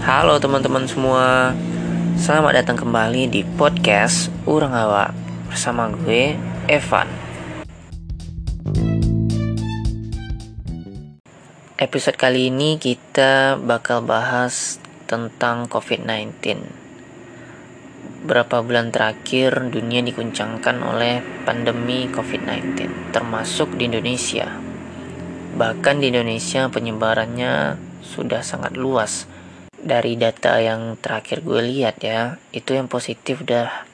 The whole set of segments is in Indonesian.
Halo teman-teman semua. Selamat datang kembali di podcast Urang Hawa Bersama gue, Evan. Episode kali ini kita bakal bahas tentang COVID-19 Berapa bulan terakhir dunia diguncangkan oleh pandemi COVID-19 Termasuk di Indonesia. Bahkan di Indonesia penyebarannya sudah sangat luas dari data yang terakhir gue lihat ya itu yang positif udah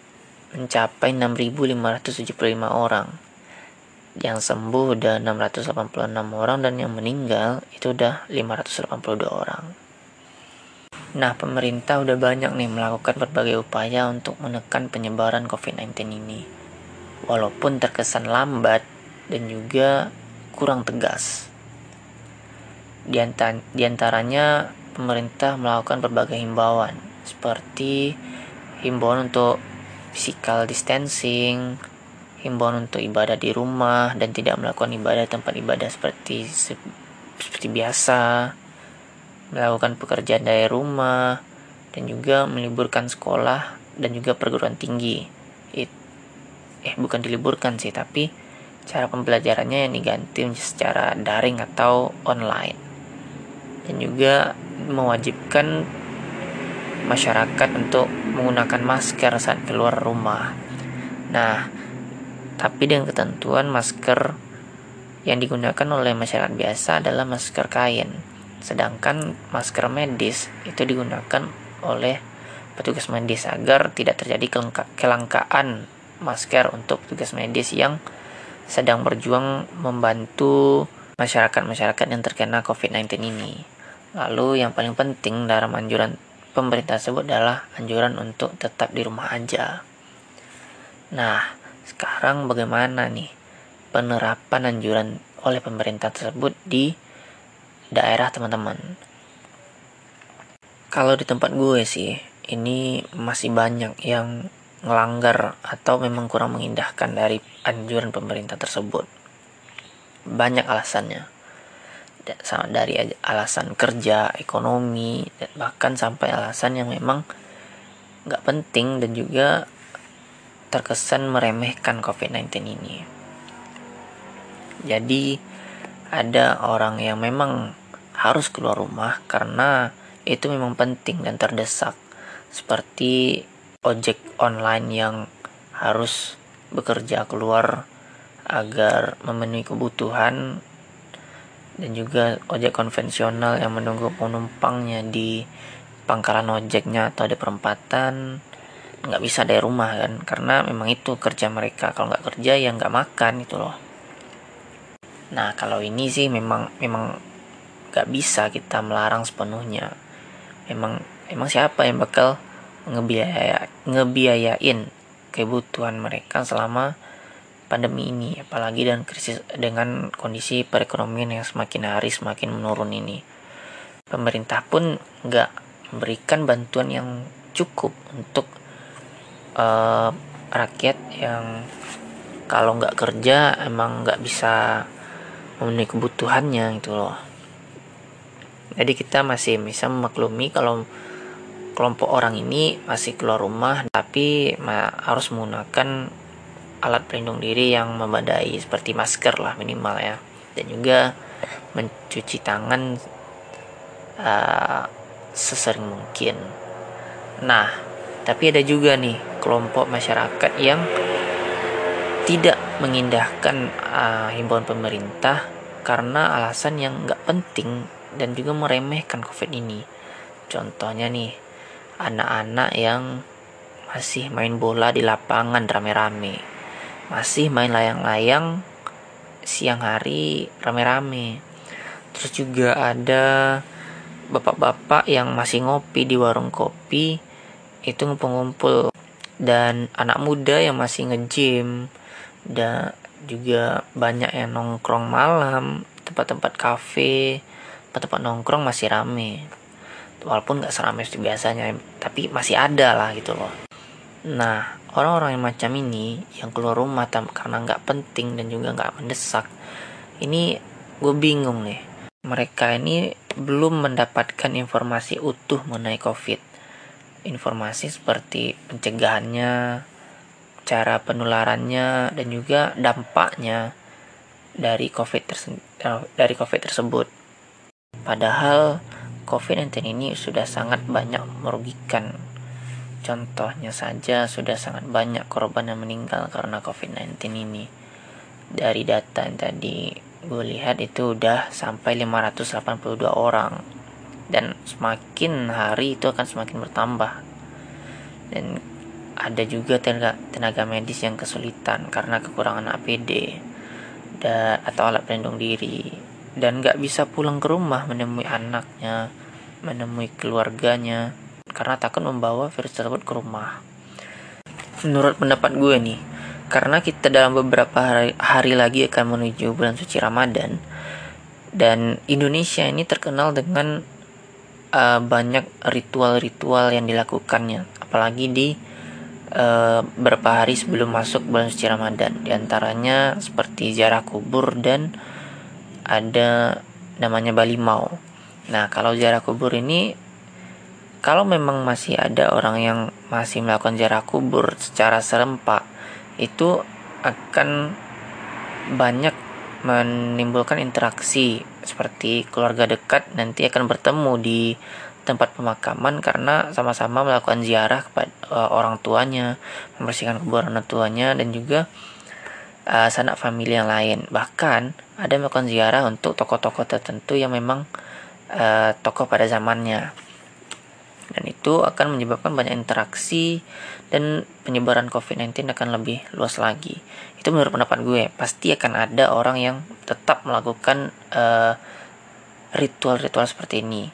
mencapai 6.575 orang. Yang sembuh udah 686 orang dan yang meninggal itu udah 582 orang. Nah pemerintah udah banyak nih melakukan berbagai upaya untuk menekan penyebaran COVID-19 ini. Walaupun terkesan lambat dan juga kurang tegas. Di antaranya pemerintah melakukan berbagai himbauan seperti himbauan untuk physical distancing, himbauan untuk ibadah di rumah dan tidak melakukan ibadah tempat ibadah seperti seperti biasa, melakukan pekerjaan dari rumah dan juga meliburkan sekolah dan juga perguruan tinggi. It, eh bukan diliburkan sih, tapi cara pembelajarannya yang diganti secara daring atau online. Dan juga mewajibkan masyarakat untuk menggunakan masker saat keluar rumah. Nah, tapi dengan ketentuan masker yang digunakan oleh masyarakat biasa adalah masker kain, sedangkan masker medis itu digunakan oleh petugas medis agar tidak terjadi kelangkaan masker untuk petugas medis yang sedang berjuang membantu masyarakat-masyarakat yang terkena COVID-19 ini. Lalu yang paling penting dalam anjuran pemerintah tersebut adalah anjuran untuk tetap di rumah aja. Nah, sekarang bagaimana nih penerapan anjuran oleh pemerintah tersebut di daerah teman-teman? Kalau di tempat gue sih, ini masih banyak yang ngelanggar atau memang kurang mengindahkan dari anjuran pemerintah tersebut. Banyak alasannya dari alasan kerja, ekonomi, dan bahkan sampai alasan yang memang nggak penting dan juga terkesan meremehkan COVID-19 ini. Jadi ada orang yang memang harus keluar rumah karena itu memang penting dan terdesak seperti ojek online yang harus bekerja keluar agar memenuhi kebutuhan dan juga ojek konvensional yang menunggu penumpangnya di pangkalan ojeknya atau di perempatan nggak bisa dari rumah kan? Karena memang itu kerja mereka. Kalau nggak kerja ya nggak makan itu loh. Nah kalau ini sih memang memang nggak bisa kita melarang sepenuhnya. Memang emang siapa yang bakal ngebiaya ngebiayain kebutuhan mereka selama pandemi ini apalagi dan krisis dengan kondisi perekonomian yang semakin hari semakin menurun ini. Pemerintah pun nggak memberikan bantuan yang cukup untuk uh, rakyat yang kalau nggak kerja emang nggak bisa memenuhi kebutuhannya gitu loh. Jadi kita masih bisa memaklumi kalau kelompok orang ini masih keluar rumah tapi harus menggunakan alat pelindung diri yang memadai seperti masker lah minimal ya dan juga mencuci tangan uh, sesering mungkin. Nah, tapi ada juga nih kelompok masyarakat yang tidak mengindahkan uh, himbauan pemerintah karena alasan yang nggak penting dan juga meremehkan COVID ini. Contohnya nih, anak-anak yang masih main bola di lapangan rame-rame masih main layang-layang siang hari rame-rame. Terus juga ada bapak-bapak yang masih ngopi di warung kopi itu ngumpul-ngumpul. Dan anak muda yang masih nge-gym dan juga banyak yang nongkrong malam tempat-tempat kafe tempat-tempat nongkrong masih rame. Walaupun nggak seperti biasanya tapi masih ada lah gitu loh nah orang-orang yang macam ini yang keluar rumah karena nggak penting dan juga nggak mendesak ini gue bingung nih mereka ini belum mendapatkan informasi utuh mengenai COVID. Informasi seperti pencegahannya, cara penularannya, dan juga dampaknya dari COVID, terse- dari COVID tersebut. Padahal COVID-19 ini sudah sangat banyak merugikan. Contohnya saja sudah sangat banyak korban yang meninggal karena COVID-19 ini. Dari data yang tadi gue lihat itu udah sampai 582 orang. Dan semakin hari itu akan semakin bertambah. Dan ada juga tenaga, tenaga medis yang kesulitan karena kekurangan APD da, atau alat pelindung diri. Dan gak bisa pulang ke rumah menemui anaknya menemui keluarganya karena takut membawa virus tersebut ke rumah. Menurut pendapat gue nih karena kita dalam beberapa hari, hari lagi akan menuju bulan suci Ramadan dan Indonesia ini terkenal dengan uh, banyak ritual-ritual yang dilakukannya. Apalagi di uh, beberapa hari sebelum masuk bulan suci Ramadan. Di antaranya seperti ziarah kubur dan ada namanya Bali Mau nah kalau ziarah kubur ini kalau memang masih ada orang yang masih melakukan ziarah kubur secara serempak itu akan banyak menimbulkan interaksi seperti keluarga dekat nanti akan bertemu di tempat pemakaman karena sama-sama melakukan ziarah kepada uh, orang tuanya, membersihkan kuburan orang tuanya dan juga uh, sanak famili yang lain. Bahkan ada melakukan ziarah untuk tokoh-tokoh tertentu yang memang uh, tokoh pada zamannya. Dan itu akan menyebabkan banyak interaksi dan penyebaran COVID-19 akan lebih luas lagi. Itu menurut pendapat gue, pasti akan ada orang yang tetap melakukan eh, ritual-ritual seperti ini.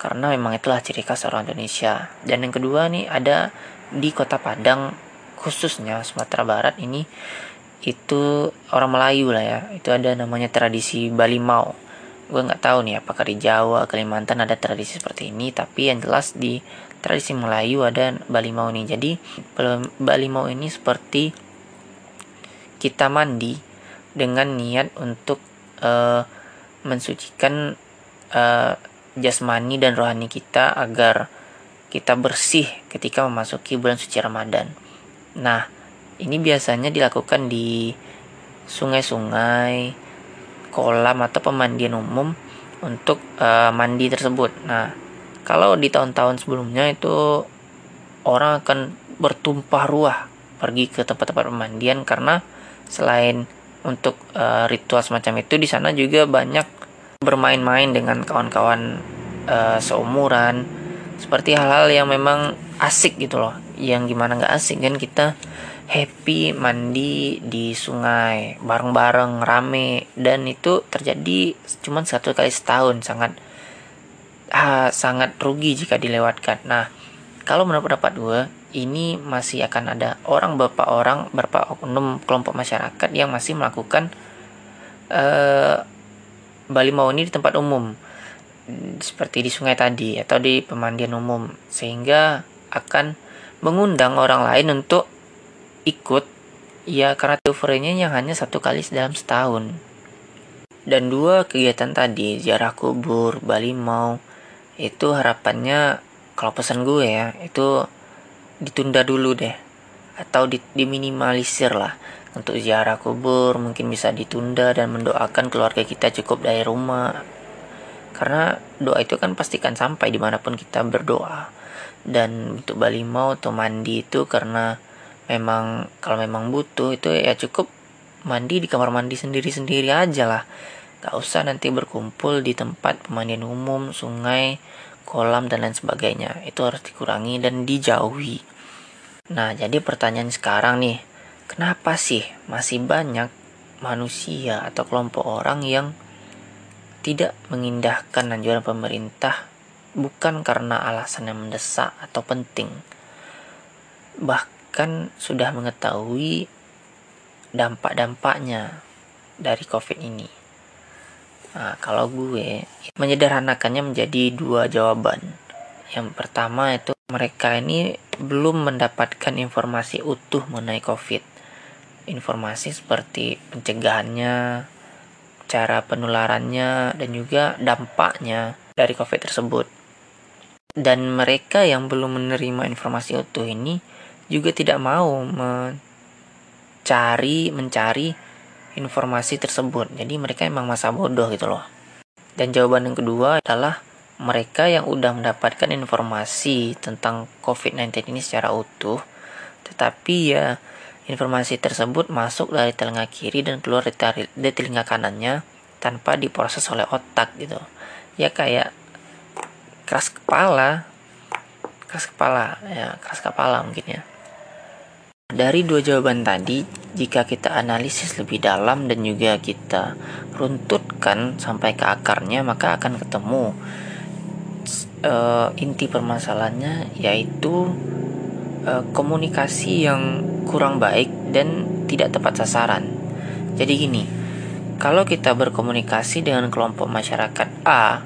Karena memang itulah ciri khas orang Indonesia. Dan yang kedua nih ada di Kota Padang khususnya Sumatera Barat ini itu orang Melayu lah ya. Itu ada namanya tradisi Bali Mau. Gue nggak tahu nih apakah di Jawa, Kalimantan ada tradisi seperti ini, tapi yang jelas di tradisi Melayu ada balimau ini. Jadi balimau ini seperti kita mandi dengan niat untuk uh, mensucikan uh, jasmani dan rohani kita agar kita bersih ketika memasuki bulan suci Ramadan. Nah, ini biasanya dilakukan di sungai-sungai, kolam atau pemandian umum untuk uh, mandi tersebut. Nah, kalau di tahun-tahun sebelumnya itu orang akan bertumpah ruah pergi ke tempat-tempat pemandian karena selain untuk uh, ritual semacam itu di sana juga banyak bermain-main dengan kawan-kawan uh, seumuran seperti hal-hal yang memang asik gitu loh yang gimana nggak asik kan kita happy mandi di sungai bareng-bareng rame dan itu terjadi cuma satu kali setahun sangat sangat rugi jika dilewatkan. Nah, kalau menurut pendapat gue, ini masih akan ada orang beberapa orang, beberapa oknum kelompok masyarakat yang masih melakukan uh, Bali mau ini di tempat umum, seperti di sungai tadi atau di pemandian umum, sehingga akan mengundang orang lain untuk ikut. Ya karena euforenya yang hanya satu kali dalam setahun. Dan dua kegiatan tadi ziarah kubur Bali mau itu harapannya kalau pesan gue ya itu ditunda dulu deh. Atau di, diminimalisir lah. Untuk ziarah kubur mungkin bisa ditunda dan mendoakan keluarga kita cukup dari rumah. Karena doa itu kan pastikan sampai di mana pun kita berdoa dan untuk Bali mau atau mandi itu karena memang kalau memang butuh itu ya cukup mandi di kamar mandi sendiri-sendiri aja lah Tak usah nanti berkumpul di tempat pemandian umum, sungai, kolam, dan lain sebagainya. Itu harus dikurangi dan dijauhi. Nah, jadi pertanyaan sekarang nih, kenapa sih masih banyak manusia atau kelompok orang yang tidak mengindahkan anjuran pemerintah bukan karena alasan yang mendesak atau penting. Bahkan sudah mengetahui dampak-dampaknya dari COVID ini. Nah, kalau gue menyederhanakannya menjadi dua jawaban. Yang pertama itu mereka ini belum mendapatkan informasi utuh mengenai COVID. Informasi seperti pencegahannya, cara penularannya dan juga dampaknya dari COVID tersebut. Dan mereka yang belum menerima informasi utuh ini juga tidak mau mencari mencari informasi tersebut. Jadi mereka emang masa bodoh gitu loh. Dan jawaban yang kedua adalah mereka yang udah mendapatkan informasi tentang COVID-19 ini secara utuh, tetapi ya informasi tersebut masuk dari telinga kiri dan keluar dari, telinga kanannya tanpa diproses oleh otak gitu. Ya kayak keras kepala. Keras kepala ya keras kepala mungkin ya. Dari dua jawaban tadi jika kita analisis lebih dalam dan juga kita runtutkan sampai ke akarnya maka akan ketemu uh, inti permasalahannya yaitu uh, komunikasi yang kurang baik dan tidak tepat sasaran. Jadi gini kalau kita berkomunikasi dengan kelompok masyarakat A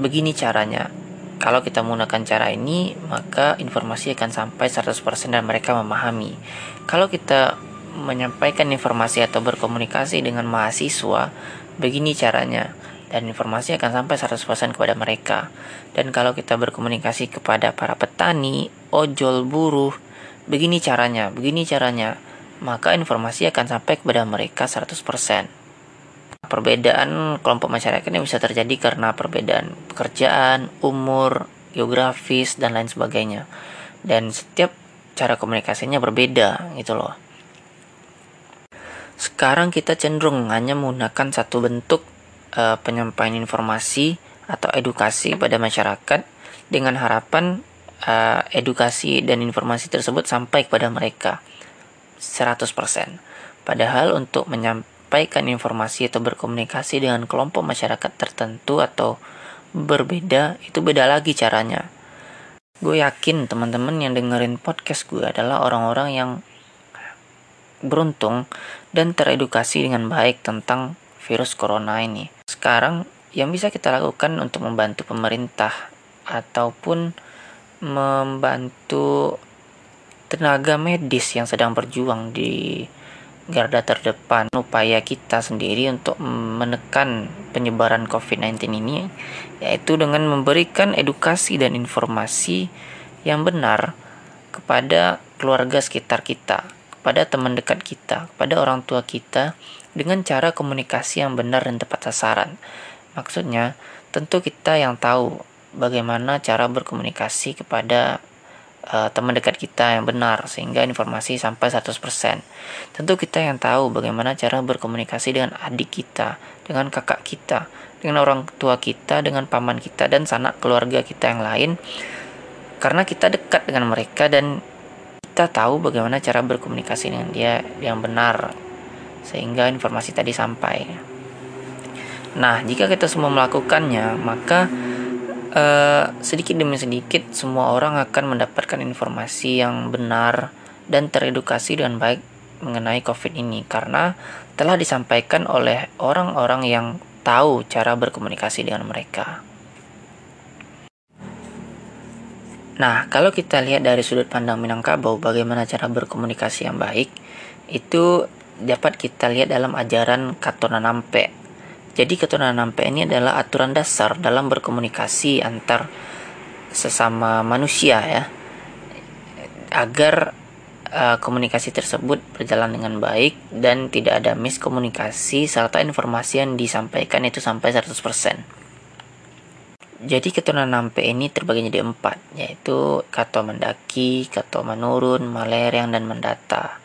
begini caranya kalau kita menggunakan cara ini, maka informasi akan sampai 100% dan mereka memahami. Kalau kita menyampaikan informasi atau berkomunikasi dengan mahasiswa, begini caranya dan informasi akan sampai 100% kepada mereka. Dan kalau kita berkomunikasi kepada para petani, ojol, buruh, begini caranya, begini caranya, maka informasi akan sampai kepada mereka 100%. Perbedaan kelompok masyarakat ini bisa terjadi karena perbedaan pekerjaan, umur, geografis, dan lain sebagainya. Dan setiap cara komunikasinya berbeda gitu loh. Sekarang kita cenderung hanya menggunakan satu bentuk uh, penyampaian informasi atau edukasi pada masyarakat dengan harapan uh, edukasi dan informasi tersebut sampai kepada mereka 100%. Padahal untuk menyampaikan menyampaikan informasi atau berkomunikasi dengan kelompok masyarakat tertentu atau berbeda itu beda lagi caranya. Gue yakin teman-teman yang dengerin podcast gue adalah orang-orang yang beruntung dan teredukasi dengan baik tentang virus corona ini. Sekarang yang bisa kita lakukan untuk membantu pemerintah ataupun membantu tenaga medis yang sedang berjuang di garda terdepan upaya kita sendiri untuk menekan penyebaran COVID-19 ini yaitu dengan memberikan edukasi dan informasi yang benar kepada keluarga sekitar kita, kepada teman dekat kita, kepada orang tua kita dengan cara komunikasi yang benar dan tepat sasaran. Maksudnya, tentu kita yang tahu bagaimana cara berkomunikasi kepada uh, teman dekat kita yang benar sehingga informasi sampai 100%. Tentu kita yang tahu bagaimana cara berkomunikasi dengan adik kita, dengan kakak kita, dengan orang tua kita, dengan paman kita dan sanak keluarga kita yang lain karena kita dekat dengan mereka dan kita tahu bagaimana cara berkomunikasi dengan dia yang benar sehingga informasi tadi sampai. Nah, jika kita semua melakukannya, maka uh, sedikit demi sedikit semua orang akan mendapatkan informasi yang benar dan teredukasi dengan baik mengenai COVID ini karena telah disampaikan oleh orang-orang yang tahu cara berkomunikasi dengan mereka. Nah, kalau kita lihat dari sudut pandang Minangkabau bagaimana cara berkomunikasi yang baik, itu dapat kita lihat dalam ajaran Katona Nampe jadi keturunan nampe ini adalah aturan dasar dalam berkomunikasi antar sesama manusia ya. Agar uh, komunikasi tersebut berjalan dengan baik dan tidak ada miskomunikasi serta informasi yang disampaikan itu sampai 100%. Jadi keturunan nampe ini terbagi jadi empat, yaitu kato mendaki, kato menurun, maleriang, dan mendata.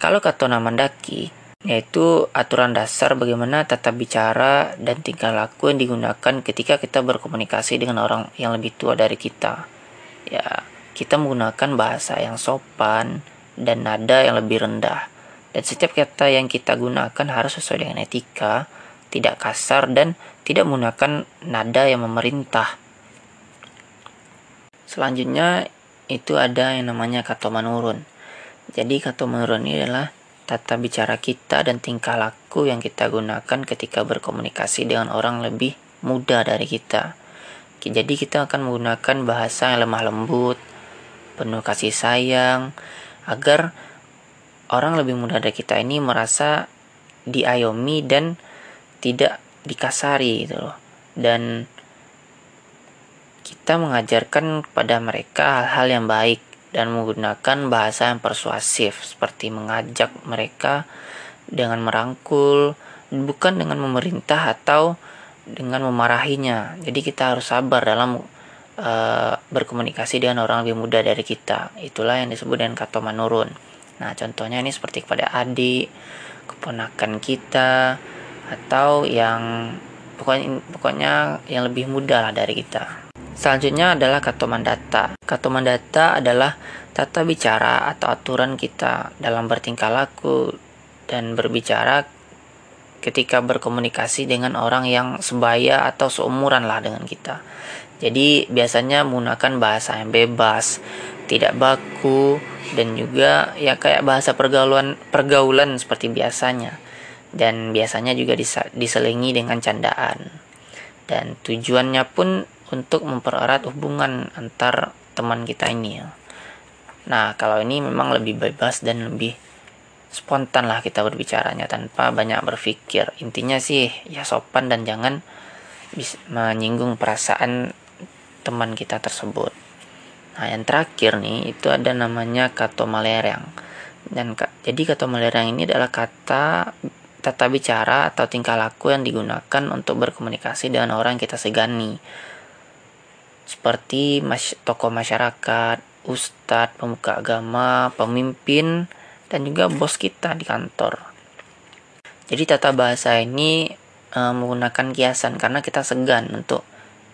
Kalau kato mendaki, yaitu aturan dasar bagaimana tata bicara dan tingkah laku yang digunakan ketika kita berkomunikasi dengan orang yang lebih tua dari kita. Ya, kita menggunakan bahasa yang sopan dan nada yang lebih rendah. Dan setiap kata yang kita gunakan harus sesuai dengan etika, tidak kasar dan tidak menggunakan nada yang memerintah. Selanjutnya itu ada yang namanya kata menurun. Jadi kata menurun ini adalah tata bicara kita dan tingkah laku yang kita gunakan ketika berkomunikasi dengan orang lebih muda dari kita. Jadi kita akan menggunakan bahasa yang lemah lembut, penuh kasih sayang, agar orang lebih muda dari kita ini merasa diayomi dan tidak dikasari gitu loh dan kita mengajarkan kepada mereka hal-hal yang baik dan menggunakan bahasa yang persuasif seperti mengajak mereka dengan merangkul bukan dengan memerintah atau dengan memarahinya. Jadi kita harus sabar dalam uh, berkomunikasi dengan orang lebih muda dari kita. Itulah yang disebut dengan kata menurun. Nah, contohnya ini seperti kepada adik, keponakan kita atau yang pokoknya pokoknya yang lebih muda lah dari kita. Selanjutnya adalah kata mandata. Kata mandata adalah tata bicara atau aturan kita dalam bertingkah laku dan berbicara ketika berkomunikasi dengan orang yang sebaya atau seumuran lah dengan kita. Jadi biasanya menggunakan bahasa yang bebas, tidak baku dan juga ya kayak bahasa pergaulan pergaulan seperti biasanya. Dan biasanya juga diselingi dengan candaan. Dan tujuannya pun untuk mempererat hubungan antar teman kita ini ya. Nah, kalau ini memang lebih bebas dan lebih spontan lah kita berbicaranya tanpa banyak berpikir. Intinya sih ya sopan dan jangan menyinggung perasaan teman kita tersebut. Nah, yang terakhir nih itu ada namanya kata malerang. Dan jadi kata malerang ini adalah kata tata bicara atau tingkah laku yang digunakan untuk berkomunikasi dengan orang yang kita segani seperti mas tokoh masyarakat, ustadz, pemuka agama, pemimpin, dan juga bos kita di kantor. Jadi tata bahasa ini e, menggunakan kiasan karena kita segan untuk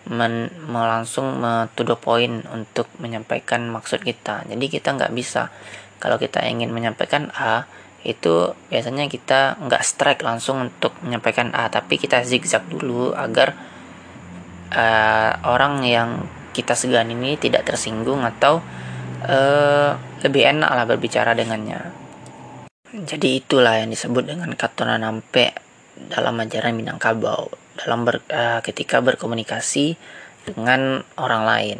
men, langsung to the point untuk menyampaikan maksud kita. Jadi kita nggak bisa kalau kita ingin menyampaikan A itu biasanya kita nggak strike langsung untuk menyampaikan A tapi kita zigzag dulu agar uh, orang yang kita segan ini tidak tersinggung atau uh, lebih enak lah berbicara dengannya. Jadi itulah yang disebut dengan katona nampe dalam ajaran Minangkabau dalam ber, uh, ketika berkomunikasi dengan orang lain.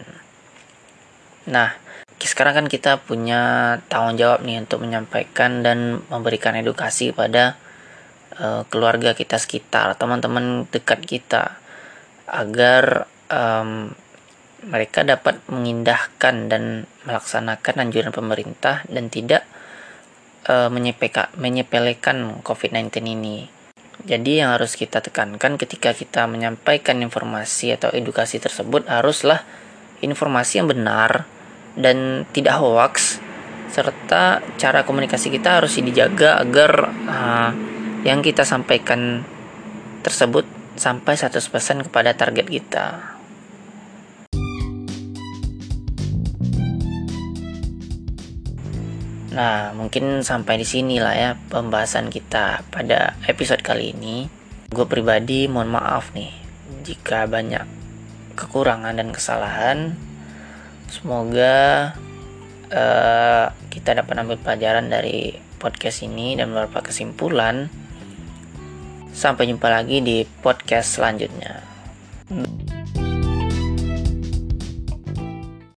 Nah, sekarang kan kita punya tanggung jawab nih untuk menyampaikan dan memberikan edukasi pada uh, keluarga kita sekitar, teman-teman dekat kita agar um, mereka dapat mengindahkan dan melaksanakan anjuran pemerintah dan tidak uh, menyepelekan COVID-19 ini. Jadi yang harus kita tekankan ketika kita menyampaikan informasi atau edukasi tersebut haruslah informasi yang benar dan tidak hoax serta cara komunikasi kita harus dijaga agar uh, yang kita sampaikan tersebut sampai 100% kepada target kita. Nah, mungkin sampai di sini lah ya pembahasan kita pada episode kali ini. Gue pribadi mohon maaf nih jika banyak kekurangan dan kesalahan. Semoga uh, kita dapat ambil pelajaran dari podcast ini dan beberapa kesimpulan Sampai jumpa lagi di podcast selanjutnya.